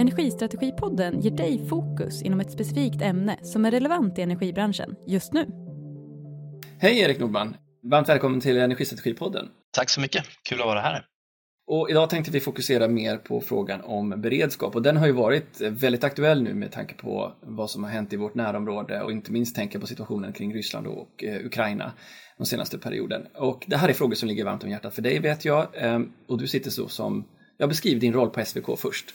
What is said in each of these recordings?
Energistrategipodden ger dig fokus inom ett specifikt ämne som är relevant i energibranschen just nu. Hej Erik Nordman! Varmt välkommen till Energistrategipodden. Tack så mycket, kul att vara här. Och idag tänkte vi fokusera mer på frågan om beredskap och den har ju varit väldigt aktuell nu med tanke på vad som har hänt i vårt närområde och inte minst tänka på situationen kring Ryssland och eh, Ukraina den senaste perioden. Och det här är frågor som ligger varmt om hjärtat för dig vet jag ehm, och du sitter så som, jag beskriver din roll på SVK först.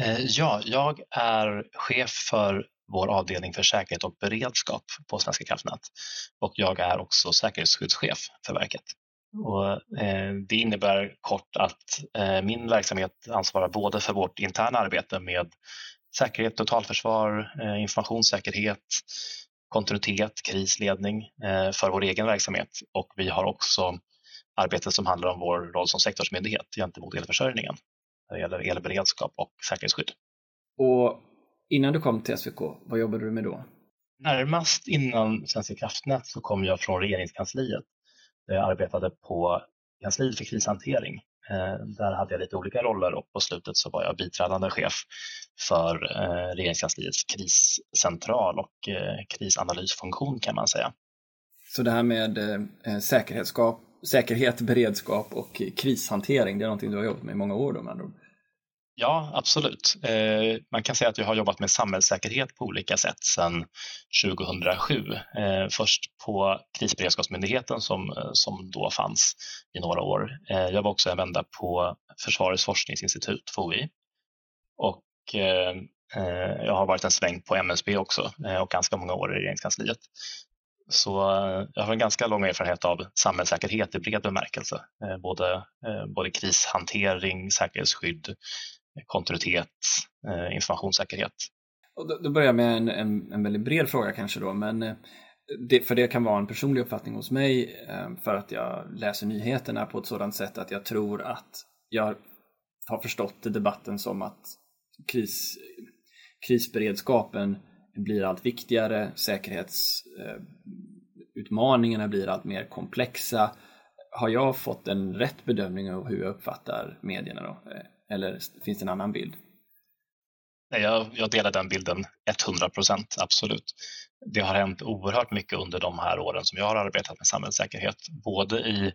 Eh, ja, jag är chef för vår avdelning för säkerhet och beredskap på Svenska kraftnät. Och jag är också säkerhetsskyddschef för verket. Och, eh, det innebär kort att eh, min verksamhet ansvarar både för vårt interna arbete med säkerhet, totalförsvar, eh, informationssäkerhet, kontinuitet, krisledning eh, för vår egen verksamhet. Och vi har också arbete som handlar om vår roll som sektorsmyndighet gentemot elförsörjningen när det gäller elberedskap och säkerhetsskydd. Och innan du kom till SVK, vad jobbade du med då? Närmast innan Svenska kraftnät så kom jag från regeringskansliet där jag arbetade på kansliet för krishantering. Eh, där hade jag lite olika roller och på slutet så var jag biträdande chef för eh, regeringskansliets kriscentral och eh, krisanalysfunktion kan man säga. Så det här med säkerhet, beredskap och krishantering, det är någonting du har jobbat med i många år då med andra ord? Ja, absolut. Eh, man kan säga att jag har jobbat med samhällssäkerhet på olika sätt sedan 2007. Eh, först på Krisberedskapsmyndigheten som, eh, som då fanns i några år. Jag var också en vända på Försvarets forskningsinstitut, FOI. Och jag har varit en sväng på MSB också och ganska många år i regeringskansliet. Så jag har en ganska lång erfarenhet av samhällssäkerhet i bred bemärkelse. Både, både krishantering, säkerhetsskydd, kontinuitet, eh, informationssäkerhet. Och då, då börjar jag med en, en, en väldigt bred fråga kanske då, men eh, det, för det kan vara en personlig uppfattning hos mig eh, för att jag läser nyheterna på ett sådant sätt att jag tror att jag har förstått debatten som att kris, krisberedskapen blir allt viktigare, säkerhetsutmaningarna eh, blir allt mer komplexa. Har jag fått en rätt bedömning av hur jag uppfattar medierna då? Eh, eller finns det en annan bild? Nej, jag, jag delar den bilden 100 procent, absolut. Det har hänt oerhört mycket under de här åren som jag har arbetat med samhällssäkerhet, både i,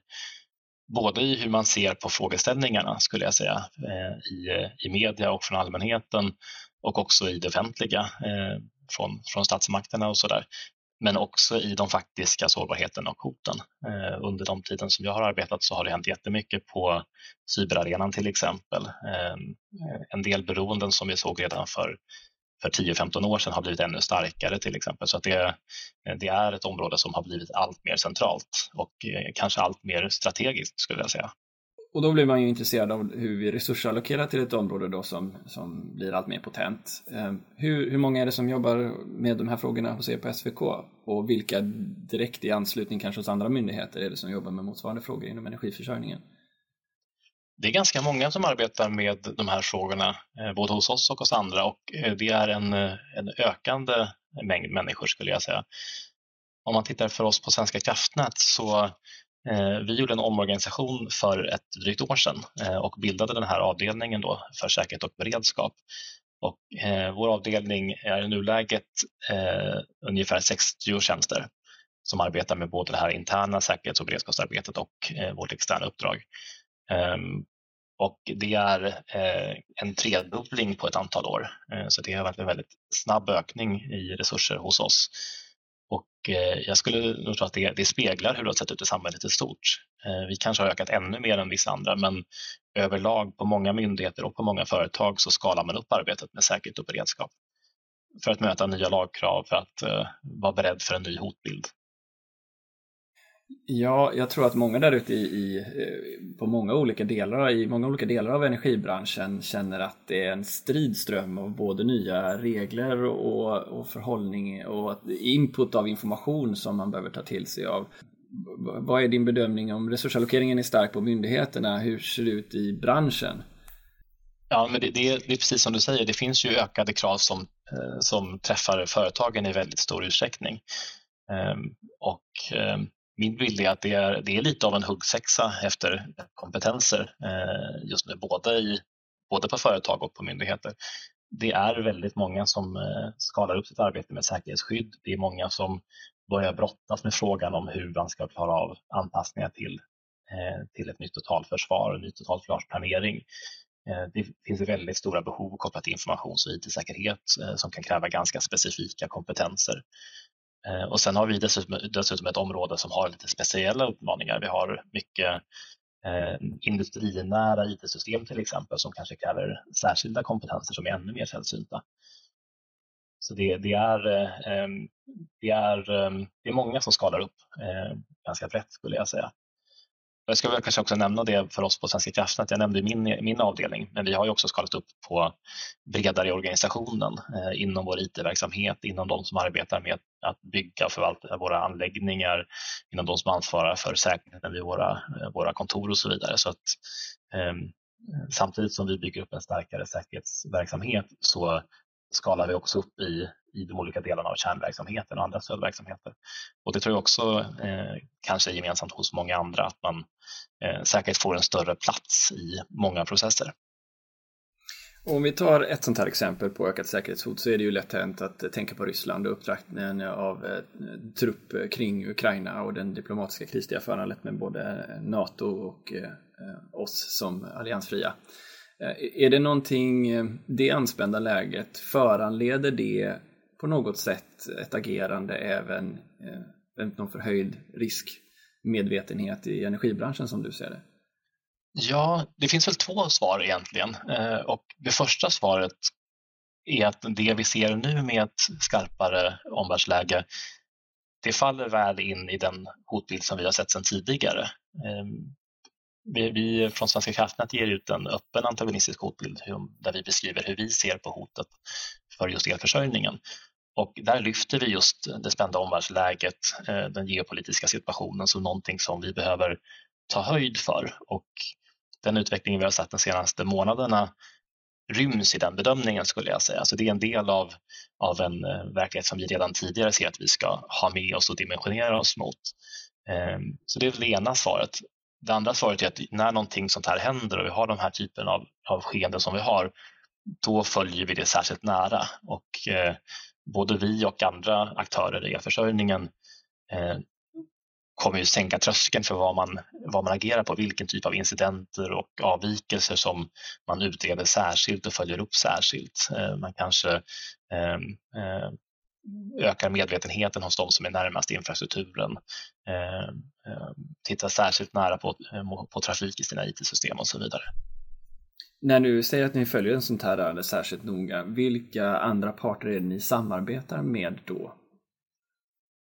både i hur man ser på frågeställningarna, skulle jag säga, eh, i, eh, i media och från allmänheten och också i det offentliga eh, från, från statsmakterna och sådär men också i de faktiska sårbarheterna och hoten. Eh, under de tiden som jag har arbetat så har det hänt jättemycket på cyberarenan till exempel. Ehm, eh, en del beroenden som vi såg redan för, för 10-15 år sedan har blivit ännu starkare till exempel. Så att det, det är ett område som har blivit allt mer centralt och eh, kanske allt mer strategiskt skulle jag säga. Och då blir man ju intresserad av hur vi resursallokerar till ett område då som, som blir allt mer potent. Eh, hur, hur många är det som jobbar med de här frågorna hos er på SVK? Och vilka direkt i anslutning kanske hos andra myndigheter är det som jobbar med motsvarande frågor inom energiförsörjningen? Det är ganska många som arbetar med de här frågorna, eh, både hos oss och hos andra och eh, det är en, en ökande mängd människor skulle jag säga. Om man tittar för oss på Svenska kraftnät så Eh, vi gjorde en omorganisation för ett drygt år sedan eh, och bildade den här avdelningen då för säkerhet och beredskap. Och eh, vår avdelning är i nuläget ungefär 60 tjänster som arbetar med både det här interna säkerhets och beredskapsarbetet och vårt externa uppdrag. Ehm, och det är en tredubbling på ett antal år, så det är en väldigt snabb ökning i resurser hos oss. Eh, jag skulle nog tro att det, det speglar hur det har sett ut i samhället i stort. Eh, vi kanske har ökat ännu mer än vissa andra, men överlag på många myndigheter och på många företag så skalar man upp arbetet med säkerhet och beredskap för att möta nya lagkrav, för att eh, vara beredd för en ny hotbild. Ja, jag tror att många där ute i, i, eh, på många olika delar, i många olika delar av energibranschen känner att det är en stridström av både nya regler och, och förhållning och input av information som man behöver ta till sig av. Vad är din bedömning om resursallokeringen är stark på myndigheterna? Hur ser det ut i branschen? Ja, men det, det, det, är precis som du säger, det finns ju ökade krav som, eh, som träffar företagen i väldigt stor utsträckning. Ehm, och ehm, min bild är att det är, det är lite av en huggsexa efter kompetenser eh, just nu, både i både på företag och på myndigheter. Det är väldigt många som eh, skalar upp sitt arbete med säkerhetsskydd. Det är många som börjar brottas med frågan om hur man ska klara av anpassningar till, eh, till ett nytt totalförsvar, och ny totalförsvarsplanering. Eh, det finns väldigt stora behov kopplat till informations och IT-säkerhet som kan kräva ganska specifika kompetenser. Eh, och sen har vi dessutom, dessutom ett område som har lite speciella utmaningar. Vi har mycket eh, industrinära IT-system till exempel som kanske kräver särskilda kompetenser som är ännu mer sällsynta. Så det, det är, eh, det, är, det är många som skalar upp eh, ganska brett skulle jag säga. Jag ska väl kanske också nämna det för oss på Svenska kraftnät. Jag nämnde min, min avdelning, men vi har ju också skalat upp på bredare i organisationen eh, inom vår IT-verksamhet, inom de som arbetar med att bygga och förvalta våra anläggningar, inom de som ansvarar för säkerheten vid våra, eh, våra kontor och så vidare. Så att, eh, samtidigt som vi bygger upp en starkare säkerhetsverksamhet så skalar vi också upp i, i de olika delarna av kärnverksamheten och andra stödverksamheter. Och det tror jag också eh, kanske är gemensamt hos många andra, att man eh, säkert får en större plats i många processer. Om vi tar ett sånt här exempel på ökat säkerhetshot så är det ju lätt hänt att tänka på Ryssland och upptraktningen av eh, trupp kring Ukraina och den diplomatiska kris det har föranlett med både NATO och eh, eh, oss som alliansfria. Eh, är det någonting, eh, det anspända läget, föranleder det på något sätt ett agerande även eh, någon förhöjd riskmedvetenhet i energibranschen som du ser det? Ja, det finns väl två svar egentligen. Och det första svaret är att det vi ser nu med ett skarpare omvärldsläge, det faller väl in i den hotbild som vi har sett sedan tidigare. Ehm, vi, vi från Svenska kraftnät ger ut en öppen antagonistisk hotbild där vi beskriver hur vi ser på hotet för just elförsörjningen. Och där lyfter vi just det spända omvärldsläget, eh, den geopolitiska situationen som någonting som vi behöver ta höjd för. Och den utvecklingen vi har sett de senaste månaderna ryms i den bedömningen skulle jag säga. Så det är en del av, av en eh, verklighet som vi redan tidigare ser att vi ska ha med oss och dimensionera oss mot. Ehm, så det är det ena svaret. Det andra svaret är att när någonting sånt här händer och vi har de här typen av, av skeenden som vi har, då följer vi det särskilt nära och eh, både vi och andra aktörer i elförsörjningen eh, kommer ju sänka tröskeln för vad man, vad man agerar på, vilken typ av incidenter och avvikelser som man utreder särskilt och följer upp särskilt. Eh, man kanske eh, eh, ökar medvetenheten hos de som är närmast infrastrukturen. Eh, eh, tittar särskilt nära på, eh, på trafik i sina IT-system och så vidare. När du säger att ni följer en sånt här ärende särskilt noga, vilka andra parter är det ni samarbetar med då?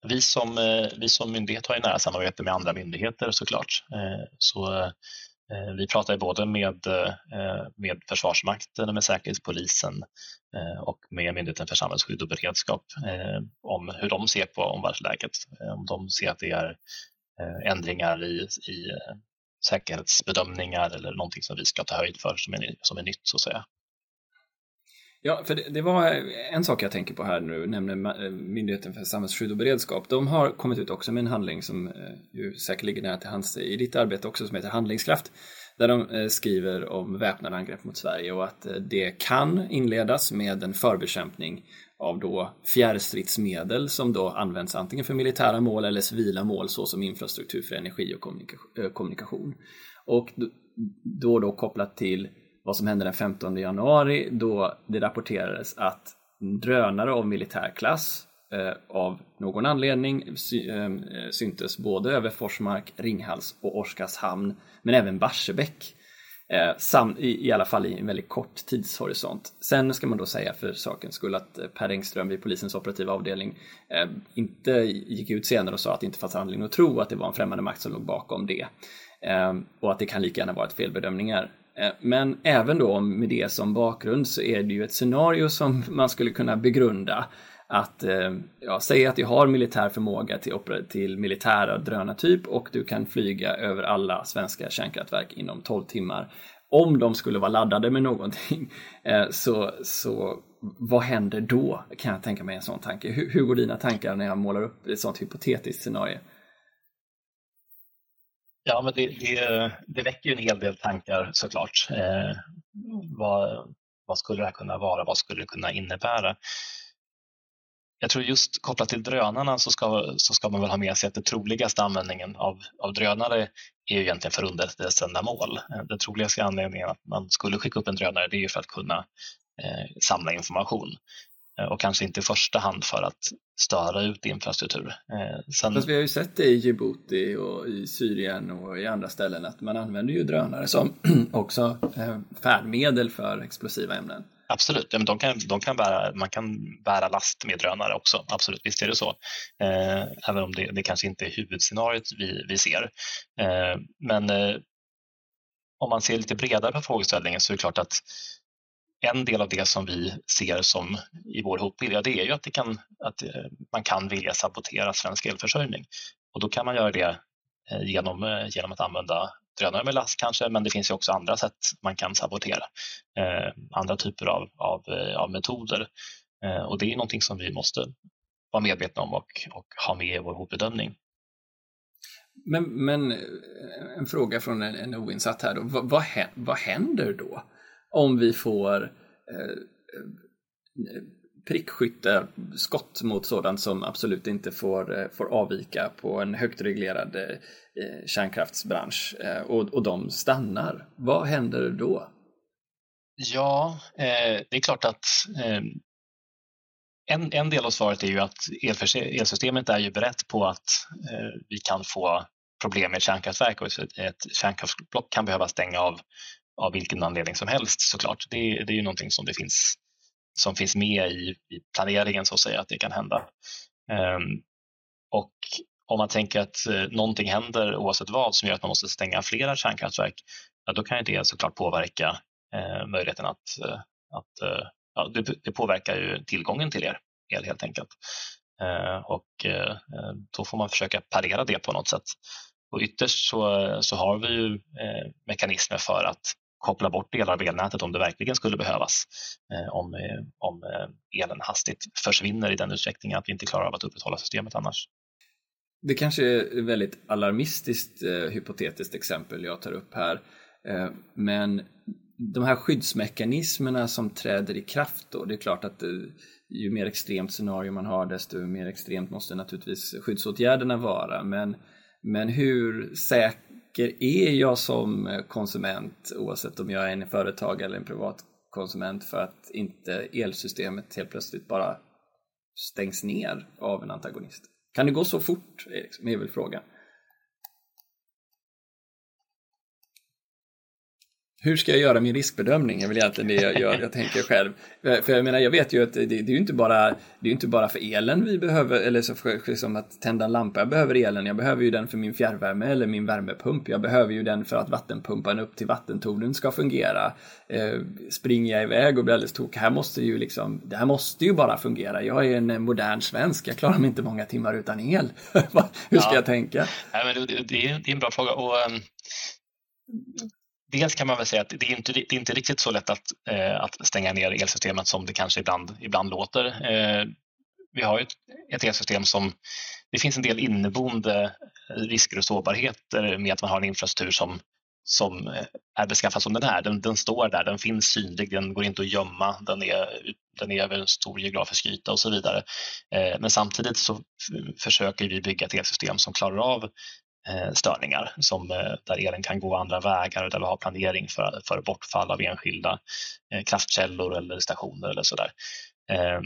Vi som, vi som myndighet har ju nära samarbete med andra myndigheter såklart. Så Eh, vi pratar både med, eh, med Försvarsmakten, med Säkerhetspolisen eh, och med Myndigheten för samhällsskydd och beredskap om hur de ser på omvärldsläget. Om de ser att det är ändringar i, i säkerhetsbedömningar eller någonting som vi ska ta höjd för som är, som är nytt så att säga. Ja, för det, det, var en sak jag tänker på här nu, nämligen eh, Myndigheten för samhällsskydd och beredskap. De har kommit ut också med en handling som eh, ju säkert ligger nära till hands i ditt arbete också, som heter Handlingskraft. Där de eh, skriver om väpnade angrepp mot Sverige och att det kan inledas med en förbekämpning av då fjärrstridsmedel som då används antingen för militära mål eller civila mål såsom infrastruktur för energi och kommunikation. Och då då kopplat till vad som hände den 15 januari då det rapporterades att drönare av militärklass eh, av någon anledning sy eh, syntes både över Forsmark, Ringhals och Oskarshamn men även Barsebäck. Eh, sam, i, I alla fall i en väldigt kort tidshorisont. Sen ska man då säga för sakens skull att eh, Per Engström vid polisens operativa avdelning eh, inte gick ut senare och sa att det inte fanns anledning att tro att det var en främmande makt som låg bakom det. Eh, och att det kan lika gärna varit felbedömningar. Eh, men även då med det som bakgrund så är det ju ett scenario som man skulle kunna begrunda att eh, ja, säga att jag har militär förmåga till, till militära drönartyp och du kan flyga över alla svenska kärnkraftverk inom 12 timmar. Om de skulle vara laddade med någonting eh, så, så vad händer då? Kan jag tänka mig en sån tanke. Hur, hur går dina tankar när jag målar upp ett sånt hypotetiskt scenario? Ja, men det, det, det väcker ju en hel del tankar såklart. Eh, vad, vad skulle det här kunna vara? Vad skulle det kunna innebära? Jag tror just kopplat till drönarna så ska, så ska man väl ha med sig att den troligaste användningen av, av drönare är ju egentligen för underrättelseändamål. Eh, den troligaste anledningen att man skulle skicka upp en drönare det är ju för att kunna eh, samla information och kanske inte i första hand för att störa ut infrastruktur. Eh, sen... Fast vi har ju sett det i Djibouti och i Syrien och i andra ställen att man använder ju drönare som också eh, färdmedel för explosiva ämnen. Absolut, ja, men de kan, de kan bära, man kan bära last med drönare också. Absolut, visst är det så. Eh, även om det, det kanske inte är huvudscenariot vi, vi ser. Eh, men eh, om man ser lite bredare på frågeställningen så är det klart att en del av det som vi ser som i vår hotbild, ja, det är ju att, det kan, att eh, man kan vilja sabotera svensk elförsörjning. Och då kan man göra det eh, genom, eh, genom att använda drönare med last kanske, men det finns ju också andra sätt man kan sabotera. Eh, andra typer av, av, av metoder. Eh, och det är någonting som vi måste vara medvetna om och, och ha med i vår hotbedömning. Men, men en fråga från en, en oinsatt här då. Vad, vad, vad händer då om vi får eh, eh prickskytte, skott mot sådant som absolut inte får, eh, får avvika på en högt reglerad eh, kärnkraftsbransch eh, och, och de stannar. Vad händer då? Ja, eh, det är klart att eh, en, en del av svaret är ju att elsystemet är ju berett på att vi kan få problem med kärnkraftverk och ett kärnkraftsblock kan behöva stänga av av vilken anledning som helst såklart. Det, det är ju någonting som det finns som finns med i, i planeringen så att säga att det kan hända. Um, och om man tänker att eh, någonting händer oavsett vad som gör att man måste stänga flera kärnkraftverk, ja, då kan ju det såklart påverka eh, möjligheten att, eh, att eh, ja, det, det, påverkar ju tillgången till er el helt enkelt. Ehm, eh, och då får man försöka parera det på något sätt. Och ytterst så, så har vi ju eh, mekanismer för att koppla bort delar av elnätet om det verkligen skulle behövas. Eh, om, eh, om eh, elen hastigt försvinner i den utsträckningen att vi inte klarar av att upprätthålla systemet annars. Det kanske är ett väldigt alarmistiskt eh, hypotetiskt exempel jag tar upp här. Eh, men de här skyddsmekanismerna som träder i kraft då, det är klart att eh, ju mer extremt scenario man har desto mer extremt måste naturligtvis skyddsåtgärderna vara. Men, men hur säker är jag som konsument oavsett om jag är en företag eller en privatkonsument, för att inte elsystemet helt plötsligt bara stängs ner av en antagonist? Kan det gå så fort? är väl frågan. Hur ska jag göra min riskbedömning? är väl egentligen det jag, gör, jag tänker själv. För jag menar, jag vet ju att det, det är ju inte bara, det är inte bara för elen vi behöver, eller så för, som att tända en lampa. Jag behöver elen, jag behöver ju den för min fjärrvärme eller min värmepump. Jag behöver ju den för att vattenpumpan upp till vattentornen ska fungera. Eh, springer jag iväg och blir alldeles tokig, här måste ju liksom, det här måste ju bara fungera. Jag är en modern svensk, jag klarar mig inte många timmar utan el. hur ska ja. jag tänka? Ja, men det, det, är, en bra fråga. Och, um dels kan man väl säga att det är inte, det är inte riktigt så lätt att, eh, att stänga ner elsystemet som det kanske ibland, ibland låter. Eh, vi har ett, ett elsystem som det finns en del inneboende risker och sårbarheter med att man har en infrastruktur som, som eh, är beskaffad som den är. Den, den står där, den finns synlig, den går inte att gömma, den är, den är över en stor geografisk yta och så vidare. Eh, men samtidigt så försöker vi bygga ett elsystem som klarar av Eh, störningar som, eh, där elen kan gå andra vägar och där vi har planering för, för bortfall av enskilda eh, kraftkällor eller stationer eller sådär. Ehm,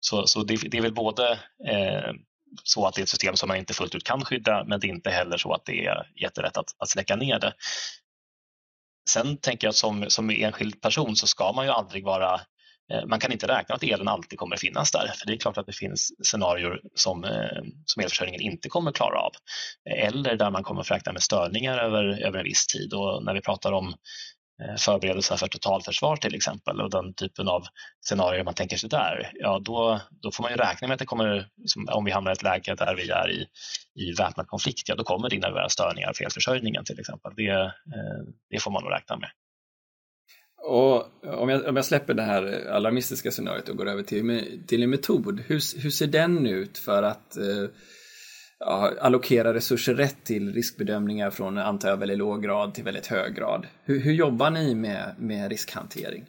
så, så det, det är väl både så att det är ett system som man inte fullt ut kan skydda men det är inte heller så att det är jättelätt att, att släcka ner det. Sen tänker jag att som, som enskild person så ska man ju aldrig vara Eh, man kan inte räkna att elen alltid kommer finnas där, för det är klart att det finns scenarier som, eh, som elförsörjningen inte kommer klara av. Eh, eller där man kommer att räkna med störningar över, över en viss tid. Och när vi pratar om förberedelser för totalförsvar till exempel och den typen av scenarier man tänker sig där, ja då, då får man ju räkna med att det kommer, om vi hamnar i ett läge där vi är i, i väpnad konflikt, ja då kommer det innebära störningar för elförsörjningen till exempel. Det, det får man nog räkna med. Och om jag, om jag släpper det här alarmistiska scenariot och går över till, till en metod, hur, hur ser den ut för att eh, ja, allokera resurser rätt till riskbedömningar från antar jag väldigt låg grad till väldigt hög grad. Hur, hur jobbar ni med, med riskhantering?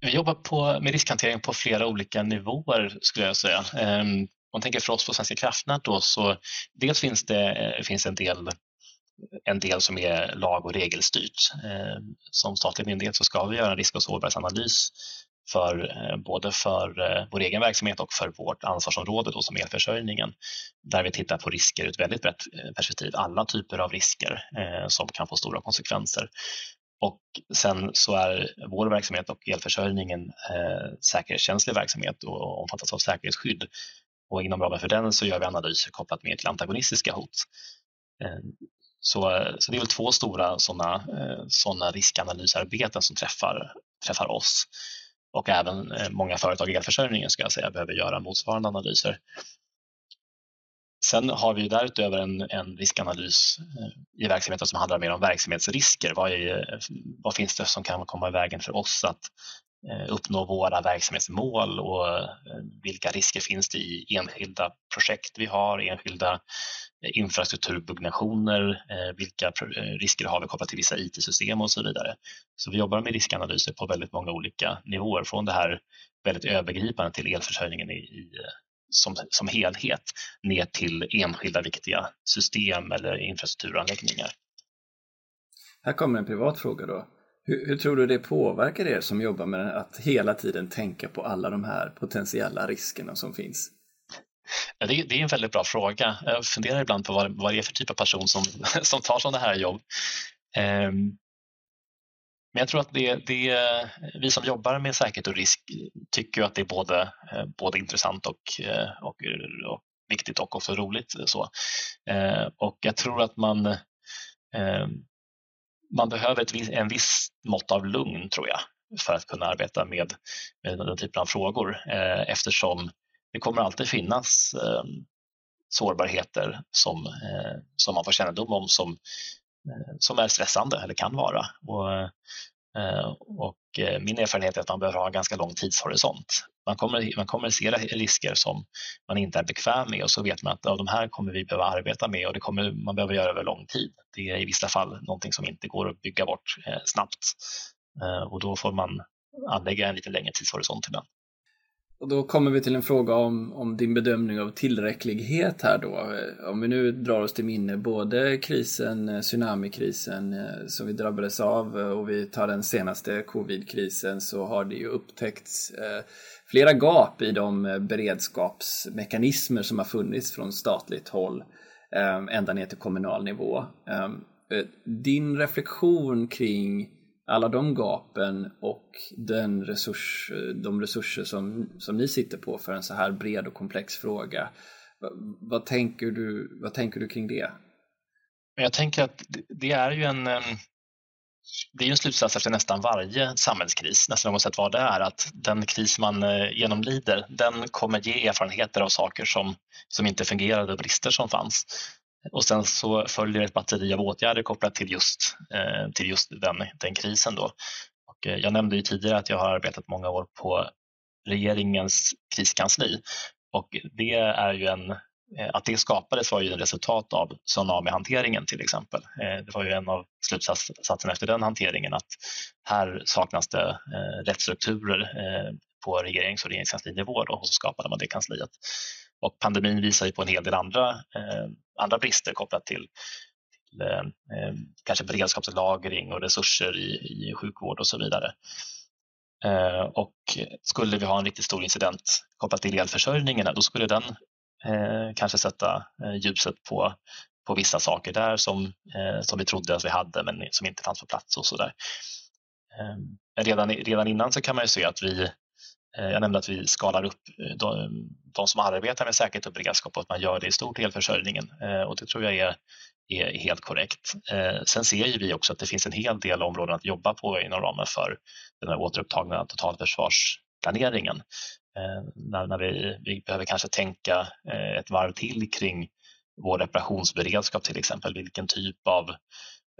Vi jobbar på, med riskhantering på flera olika nivåer skulle jag säga. Ehm, om man tänker för oss på Svenska kraftnät då så dels finns det eh, finns en del en del som är lag och regelstyrt. Eh, som statlig myndighet så ska vi göra en risk och sårbarhetsanalys för eh, både för eh, vår egen verksamhet och för vårt ansvarsområde då som elförsörjningen där vi tittar på risker ur ett väldigt brett perspektiv, alla typer av risker som kan få stora konsekvenser. Och sen så är vår verksamhet och elförsörjningen eh, säkerhetskänslig verksamhet och omfattas av säkerhetsskydd. Och inom ramen för den så gör vi analyser kopplat mer till antagonistiska hot. Så, så det är väl två stora sådana eh, såna riskanalysarbeten som träffar, träffar oss. Och även eh, många företag i elförsörjningen ska jag säga behöver göra motsvarande analyser. Sen har vi därutöver en, en riskanalys eh, i verksamheten som handlar mer om verksamhetsrisker. Vad, är, vad finns det som kan komma i vägen för oss att uppnå våra verksamhetsmål och vilka risker finns det i enskilda projekt vi har, enskilda infrastrukturbyggnationer, eh, vilka eh, risker har vi kopplat till vissa IT-system och så vidare. Så vi jobbar med riskanalyser på väldigt många olika nivåer, från det här väldigt övergripande till elförsörjningen i, eh, som, som helhet ner till enskilda viktiga system eller infrastrukturanläggningar. Här kommer en privat fråga då. Hur, hur, tror du det påverkar er som jobbar med att hela tiden tänka på alla de här potentiella riskerna som finns? Ja, det, det, är en väldigt bra fråga. Jag funderar ibland på vad, vad det är för typ av person som, som tar sådana här jobb. Um, men jag tror att det, det, vi som jobbar med säkerhet och risk tycker att det är både, eh, både intressant och, eh, och, och viktigt och också roligt. Eh, så. Och jag tror att man, ehm, man behöver ett, en viss mått av lugn tror jag för att kunna arbeta med, med den typen av frågor eftersom det kommer alltid finnas ehm, sårbarheter som, eh, som man får kännedom om som, eh, som är stressande eller kan vara. Och Eh, och eh, min erfarenhet är att man behöver ha en ganska lång tidshorisont. Man kommer, man kommer se risker som man inte är bekväm med och så vet man att av de här kommer vi behöva arbeta med och det kommer man behöva göra över lång tid. Det är i vissa fall någonting som inte går att bygga bort eh, snabbt eh, och då får man anlägga en lite längre tidshorisont till den. Och då kommer vi till en fråga om, om din bedömning av tillräcklighet här då. Eh, om vi nu drar oss till minne både krisen, eh, tsunamikrisen eh, som vi drabbades av och vi tar den senaste covidkrisen så har det ju upptäckts flera gap i de beredskapsmekanismer som har funnits från statligt håll ända ner till kommunal nivå. Din reflektion kring alla de gapen och den resurs, de resurser som, som ni sitter på för en så här bred och komplex fråga. Vad, vad, tänker, du, vad tänker du kring det? Jag tänker att det är ju en, det är en slutsats efter nästan varje samhällskris, nästan oavsett vad det är, att den kris man eh, genomlider, den kommer ge erfarenheter av saker som, som inte fungerade och brister som fanns. Och sen så följer ett batteri av åtgärder kopplat till just, eh, till just den, den krisen. Då. Och eh, jag nämnde ju tidigare att jag har arbetat många år på regeringens kriskansli och det är ju en eh, att det skapades var ju en resultat av tsunamihanteringen till exempel. Eh, det var ju en av slutsatserna efter den hanteringen att här saknas det eh, rätt strukturer på regerings och regeringskanslinivå och så skapade man det kansliet. Och pandemin visar ju på en hel del andra, eh, andra brister kopplat till, till eh, eh, kanske beredskapslagring och resurser i, i sjukvård och så vidare. Eh, och skulle vi ha en riktigt stor incident kopplat till elförsörjningen, då skulle den eh, kanske sätta eh, ljuset på, på vissa saker där som, eh, som vi trodde att vi hade men som inte fanns på plats och så där. Eh, redan, redan innan så kan man ju se att vi Eh, jag nämnde att vi skalar upp eh, de, de som arbetar med säkerhet och beredskap och att man gör det i stort i elförsörjningen eh, och det tror jag är, är helt korrekt. Sen ser vi också att det finns en hel del områden att jobba på inom ramen för den här återupptagna totalförsvarsplaneringen. När, när vi, vi behöver kanske tänka ett varv till kring vår reparationsberedskap till exempel. Vilken typ av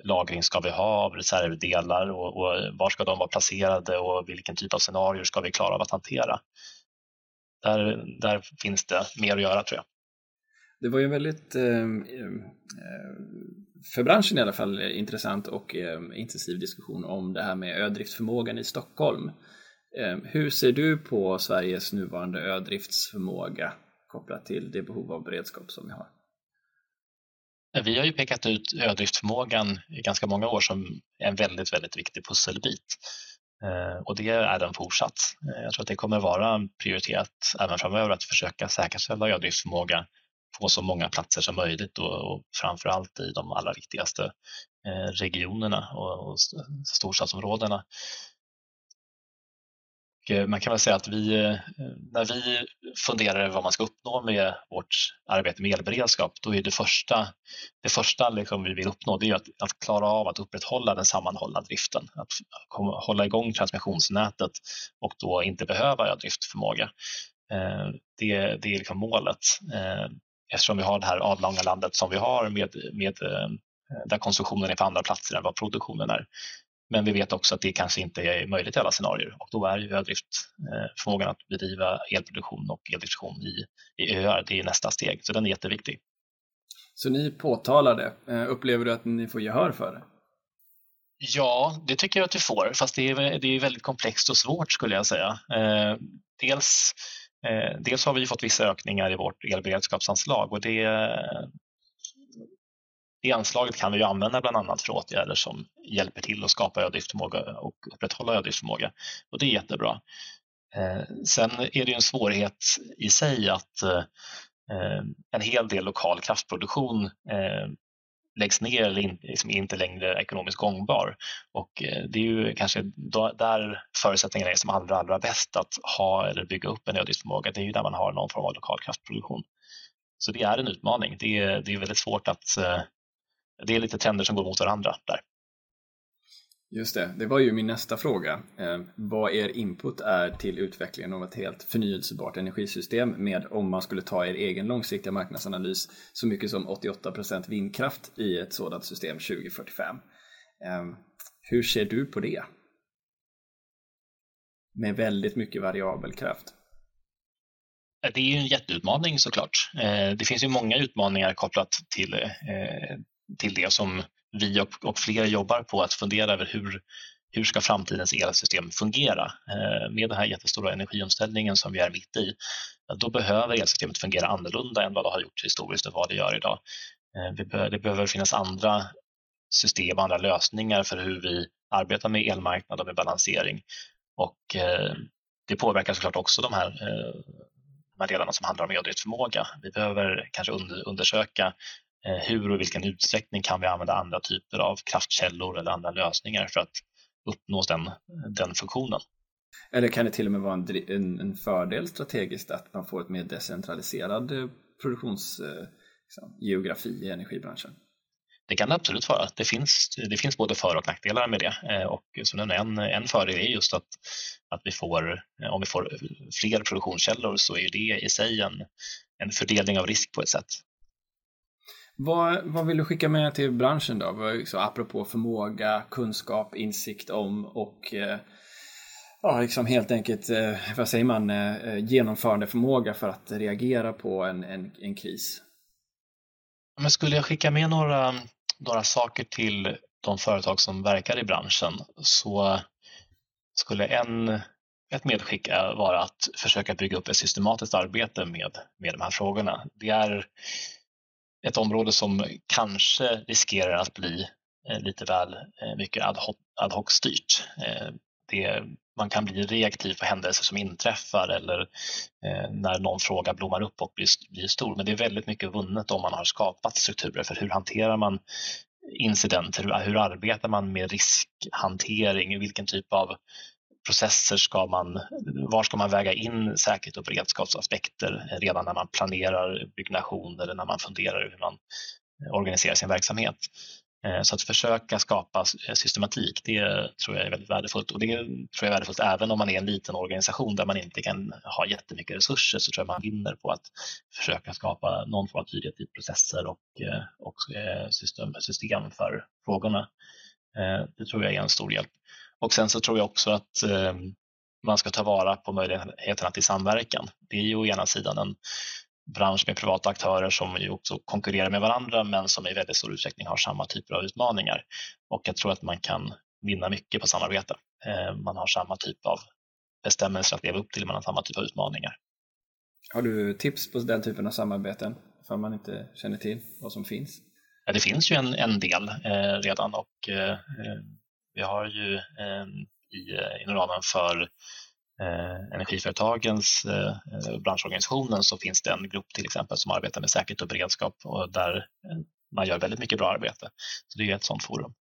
lagring ska vi ha av reservdelar och, och var ska de vara placerade och vilken typ av scenarier ska vi klara av att hantera? Där, där finns det mer att göra tror jag. Det var ju väldigt, eh, eh, för branschen i alla fall, intressant och eh, intensiv diskussion om det här med ödriftsförmågan i Stockholm. Hur ser du på Sveriges nuvarande ödriftsförmåga kopplat till det behov av beredskap som vi har? Vi har ju pekat ut ödriftsförmågan i ganska många år som en väldigt, väldigt viktig pusselbit. Eh, och det är den fortsatt. Eh, jag tror att det kommer vara prioriterat även framöver att försöka säkerställa ödriftsförmåga på så många platser som möjligt och, och framför allt i de allra viktigaste eh, regionerna och, och storstadsområdena. Eh, man kan väl säga att vi, eh, när vi funderar över vad man ska uppnå med vårt arbete med elberedskap, då är det första, det första liksom vi vill uppnå det är att, att klara av att upprätthålla den sammanhållna driften, att hålla igång transmissionsnätet och då inte behöva driftförmåga. Eh, det, det är liksom målet eftersom vi har det här avlånga landet som vi har med, med där konsumtionen är på andra platser än vad produktionen är. Men vi vet också att det kanske inte är möjligt i alla scenarier och då är ju ödriftförmågan att bedriva elproduktion och eldistribution i, i öar, det är nästa steg, så den är jätteviktig. Så ni påtalar det, eh, upplever du att ni får gehör för det? Ja, det tycker jag att vi får, fast det är, det är väldigt komplext och svårt skulle jag säga. Eh, dels, eh, dels har vi fått vissa ökningar i vårt elberedskapsanslag och det, det anslaget kan vi använda bland annat för åtgärder som hjälper till att skapa ödriftförmåga och upprätthålla ödriftförmåga och det är jättebra. Eh, sen är det en svårighet i sig att eh, en hel del lokal kraftproduktion eh, läggs ner eller liksom inte längre ekonomiskt gångbar. Och det är ju kanske där förutsättningarna är som allra, allra bäst att ha eller bygga upp en ödesförmåga. Det är ju där man har någon form av lokal kraftproduktion. Så det är en utmaning. Det är, det är väldigt svårt att det är lite trender som går mot varandra där. Just det, det var ju min nästa fråga. Eh, vad er input är till utvecklingen av ett helt förnyelsebart energisystem med om man skulle ta er egen långsiktiga marknadsanalys så mycket som 88% vindkraft i ett sådant system 2045. Eh, hur ser du på det? Med väldigt mycket variabel kraft. Det är ju en jätteutmaning såklart. Eh, det finns ju många utmaningar kopplat till eh, till det som vi och, och fler jobbar på att fundera över hur, hur ska framtidens elsystem fungera? Eh, med den här jättestora energiomställningen som vi är mitt i, då behöver elsystemet fungera annorlunda än vad det har gjort historiskt och vad det gör idag. Eh, be det behöver finnas andra system, andra lösningar för hur vi arbetar med elmarknad och med balansering. Och eh, det påverkar såklart också de här, eh, de här delarna som handlar om eldriftförmåga. Vi behöver kanske undersöka hur och i vilken utsträckning kan vi använda andra typer av kraftkällor eller andra lösningar för att uppnå den, den funktionen. Eller kan det till och med vara en, en fördel strategiskt att man får ett mer decentraliserad eh, produktionsgeografi liksom, i energibranschen? Det kan det absolut vara. Det finns, det finns både för och nackdelar med det. Eh, och en, en fördel är just att, att vi får, om vi får fler produktionskällor så är det i sig en, en fördelning av risk på ett sätt. Vad, vad vill du skicka med till branschen då? Så liksom apropå förmåga, kunskap, insikt om och eh, ja, liksom helt enkelt, eh, vad säger man, eh, genomförande förmåga för att reagera på en, en, en kris. Men skulle jag skicka med några, några saker till de företag som verkar i branschen så skulle en, ett medskick vara att försöka bygga upp ett systematiskt arbete med, med de här frågorna. Det är ett område som kanske riskerar att bli eh, lite väl eh, mycket ad hoc, styrt. Eh, det, man kan bli reaktiv på händelser som inträffar eller när någon fråga blommar upp och blir, blir stor. Men det är väldigt mycket vunnet om man har skapat strukturer för hur hanterar man incidenter, hur, hur arbetar man med riskhantering, vilken typ av processer ska man, var ska man väga in säkerhet och beredskapsaspekter redan när man planerar byggnation eller när man funderar hur man eh, organiserar sin verksamhet. Eh, så att försöka skapa eh, systematik, det tror jag är väldigt värdefullt och det tror jag är värdefullt även om man är en liten organisation där man inte kan ha jättemycket resurser så tror jag man vinner på att försöka skapa någon form av tydlighet i processer och, och system, system för frågorna. Det tror jag är en stor hjälp. Och sen så tror jag också att eh, man ska ta vara på möjligheterna till samverkan. Det är ju å ena sidan en, bransch med privata aktörer som ju också konkurrerar med varandra men som i väldigt stor utsträckning har samma typer av utmaningar. Och jag tror att man kan vinna mycket på samarbete. Eh, man har samma typ av bestämmelser att leva upp till, man har samma typ av utmaningar. Har du tips på den typen av samarbeten för man inte känner till vad som finns? Ja, det finns ju en, en del eh, redan och eh, eh vi har ju ehm, eh, i, inom ramen för eh, energiföretagens eh, eh, branschorganisationen så finns det en grupp till exempel som arbetar med säkerhet och beredskap och där eh, man gör väldigt mycket bra arbete. Så det är ett sådant forum.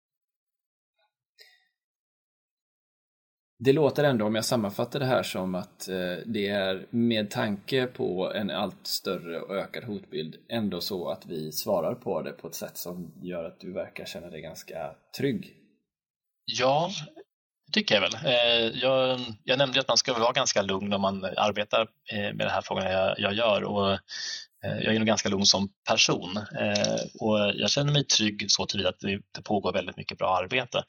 Det låter ändå, om jag sammanfattar det här som att eh, det är med tanke på en allt större och ökad hotbild ändå så att vi svarar på det på ett sätt som gör att du verkar känna dig ganska trygg. Ja, det tycker jag väl. Eh, jag, jag nämnde att man ska vara ganska lugn när man arbetar eh, med de här frågorna jag, jag gör och eh, jag är nog ganska lugn som person och jag känner mig trygg så tillvida att det pågår väldigt mycket bra arbete.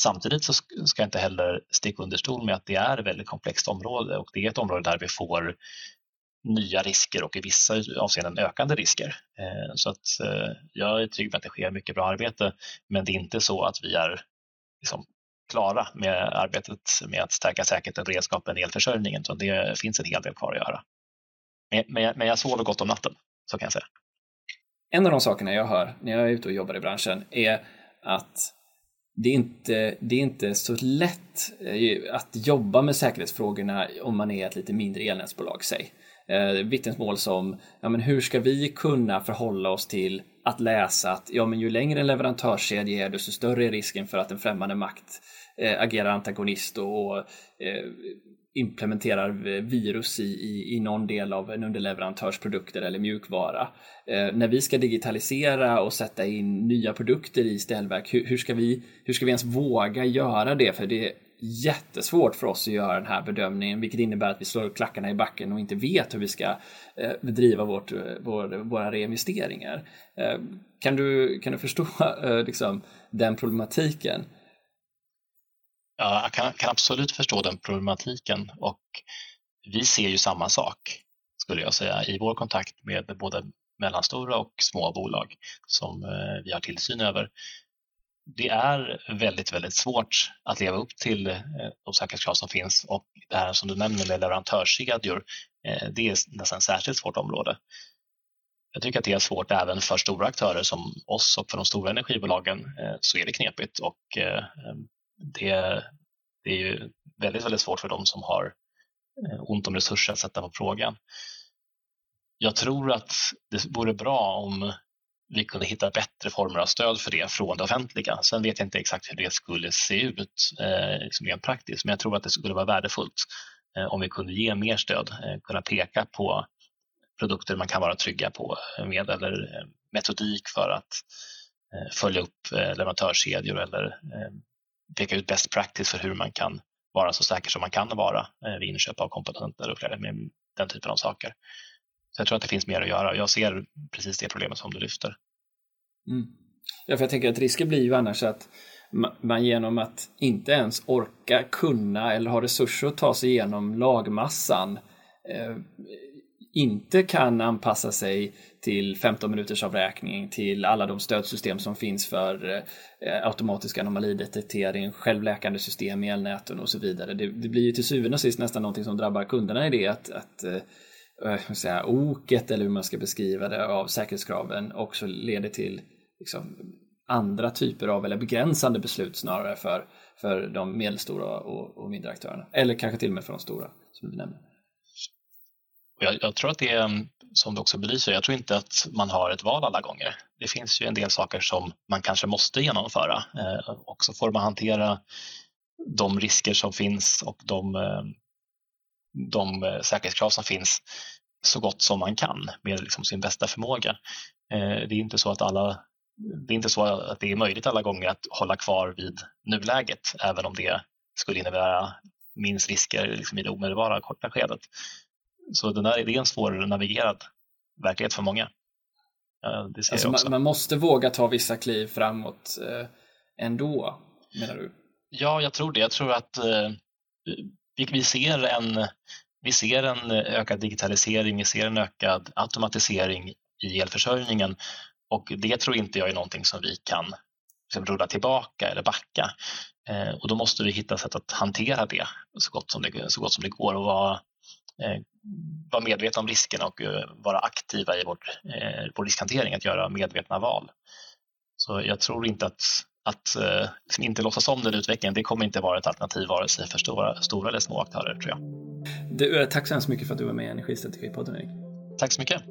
Samtidigt så ska jag inte heller sticka under stol med att det är ett väldigt komplext område och det är ett område där vi får nya risker och i vissa avseenden ökande risker. Så att jag är trygg med att det sker mycket bra arbete, men det är inte så att vi är liksom klara med arbetet med att stärka säkerheten och beredskapen i elförsörjningen, utan det finns en hel del kvar att göra. Men jag sover gott om natten, så kan jag säga. En av de sakerna jag hör när jag är ute och jobbar i branschen är att det är, inte, det är inte så lätt eh, att jobba med säkerhetsfrågorna om man är ett lite mindre elnätsbolag, säg. Eh, vittnesmål som, ja men hur ska vi kunna förhålla oss till att läsa att ja men ju längre en leverantörskedja är desto större är risken för att en främmande makt eh, agerar antagonist och eh, implementerar eh, virus i, i, i någon del av en underleverantörs produkter eller mjukvara. Eh, när vi ska digitalisera och sätta in nya produkter i ställverk, hur, hur, ska vi, hur ska vi ens våga göra det? För det jättesvårt för oss att göra den här bedömningen, vilket innebär att vi slår klackarna i backen och inte vet hur vi ska eh, bedriva vårt, eh, vår, våra reinvesteringar. Eh, kan, du, kan du förstå liksom, den problematiken? Ja, jag kan, kan, absolut förstå den problematiken och vi ser ju samma sak skulle jag säga i vår kontakt med både mellanstora och små bolag som vi har tillsyn över. Det är väldigt, väldigt svårt att leva upp till eh, de säkerhetskrav som finns och det här som du nämner med leverantörskedjor, eh, det är nästan ett särskilt svårt område. Jag tycker att det är svårt även för stora aktörer som oss och för de stora energibolagen eh, så är det knepigt och det, det är ju väldigt, väldigt svårt för dem som har ont om resurser att sätta på frågan. Jag tror att det vore bra om vi kunde hitta bättre former av stöd för det från det offentliga. Sen vet jag inte exakt hur det skulle se ut eh, liksom rent praktiskt, men jag tror att det skulle vara värdefullt eh, om vi kunde ge mer stöd, eh, kunna peka på produkter man kan vara trygga på eh, med eller eh, metodik för att eh, följa upp eh, leverantörskedjor eller eh, peka ut best practice för hur man kan vara så säker som man kan vara eh, vid inköp av komponenter och flera med den typen av saker. Så jag tror att det finns mer att göra. Jag ser precis det problemet som du lyfter. Mm. Ja, för jag tänker att risken blir ju annars att man genom att inte ens orka kunna eller ha resurser att ta sig igenom lagmassan eh, inte kan anpassa sig till 15 minuters avräkning, till alla de stödsystem som finns för eh, automatisk anomalidetektering, självläkande system i elnäten och så vidare. Det, det, blir ju till syvende och sist nästan någonting som drabbar kunderna i det att, att eh, Eh, säga, oket eller hur man ska beskriva det av säkerhetskraven också leder till liksom, andra typer av eller begränsande beslut snarare för, för de medelstora och, och mindre aktörerna. Eller kanske till och med för de stora som du nämner. Jag, jag, tror att det är, mm, som du också belyser, jag tror inte att man har ett val alla gånger. Det finns ju en del saker som man kanske måste genomföra eh, och så får man hantera de risker som finns och de, eh, de eh, säkerhetskrav som finns så gott som man kan med liksom sin bästa förmåga. Eh, det är inte så att alla det är inte så att det är möjligt alla gånger att hålla kvar vid nuläget, även om det skulle innebära minst risker liksom i det omedelbara korta skedet. Så den där, det är en svårnavigerad verklighet för många. Alltså. Man, man, måste våga ta vissa kliv framåt eh, ändå, menar du? Ja, jag tror det. Jag tror att eh, vi, vi ser en, vi ser en ökad digitalisering, vi ser en ökad automatisering i elförsörjningen och det tror inte jag är någonting som vi kan liksom, rulla tillbaka eller backa. Eh, och då måste vi hitta sätt att hantera det så gott som det, så gott som det går och vara, eh, vara medvetna om riskerna och uh, vara aktiva i vårt, eh, vår riskhantering, att göra medvetna val. Så jag tror inte att att eh, liksom inte låtsas om den utvecklingen, det kommer inte vara ett alternativ vare sig för stora, stora eller små aktörer tror jag. Du, eh, tack så hemskt mycket för att du var med i Energistrategipodden Erik. Tack så mycket.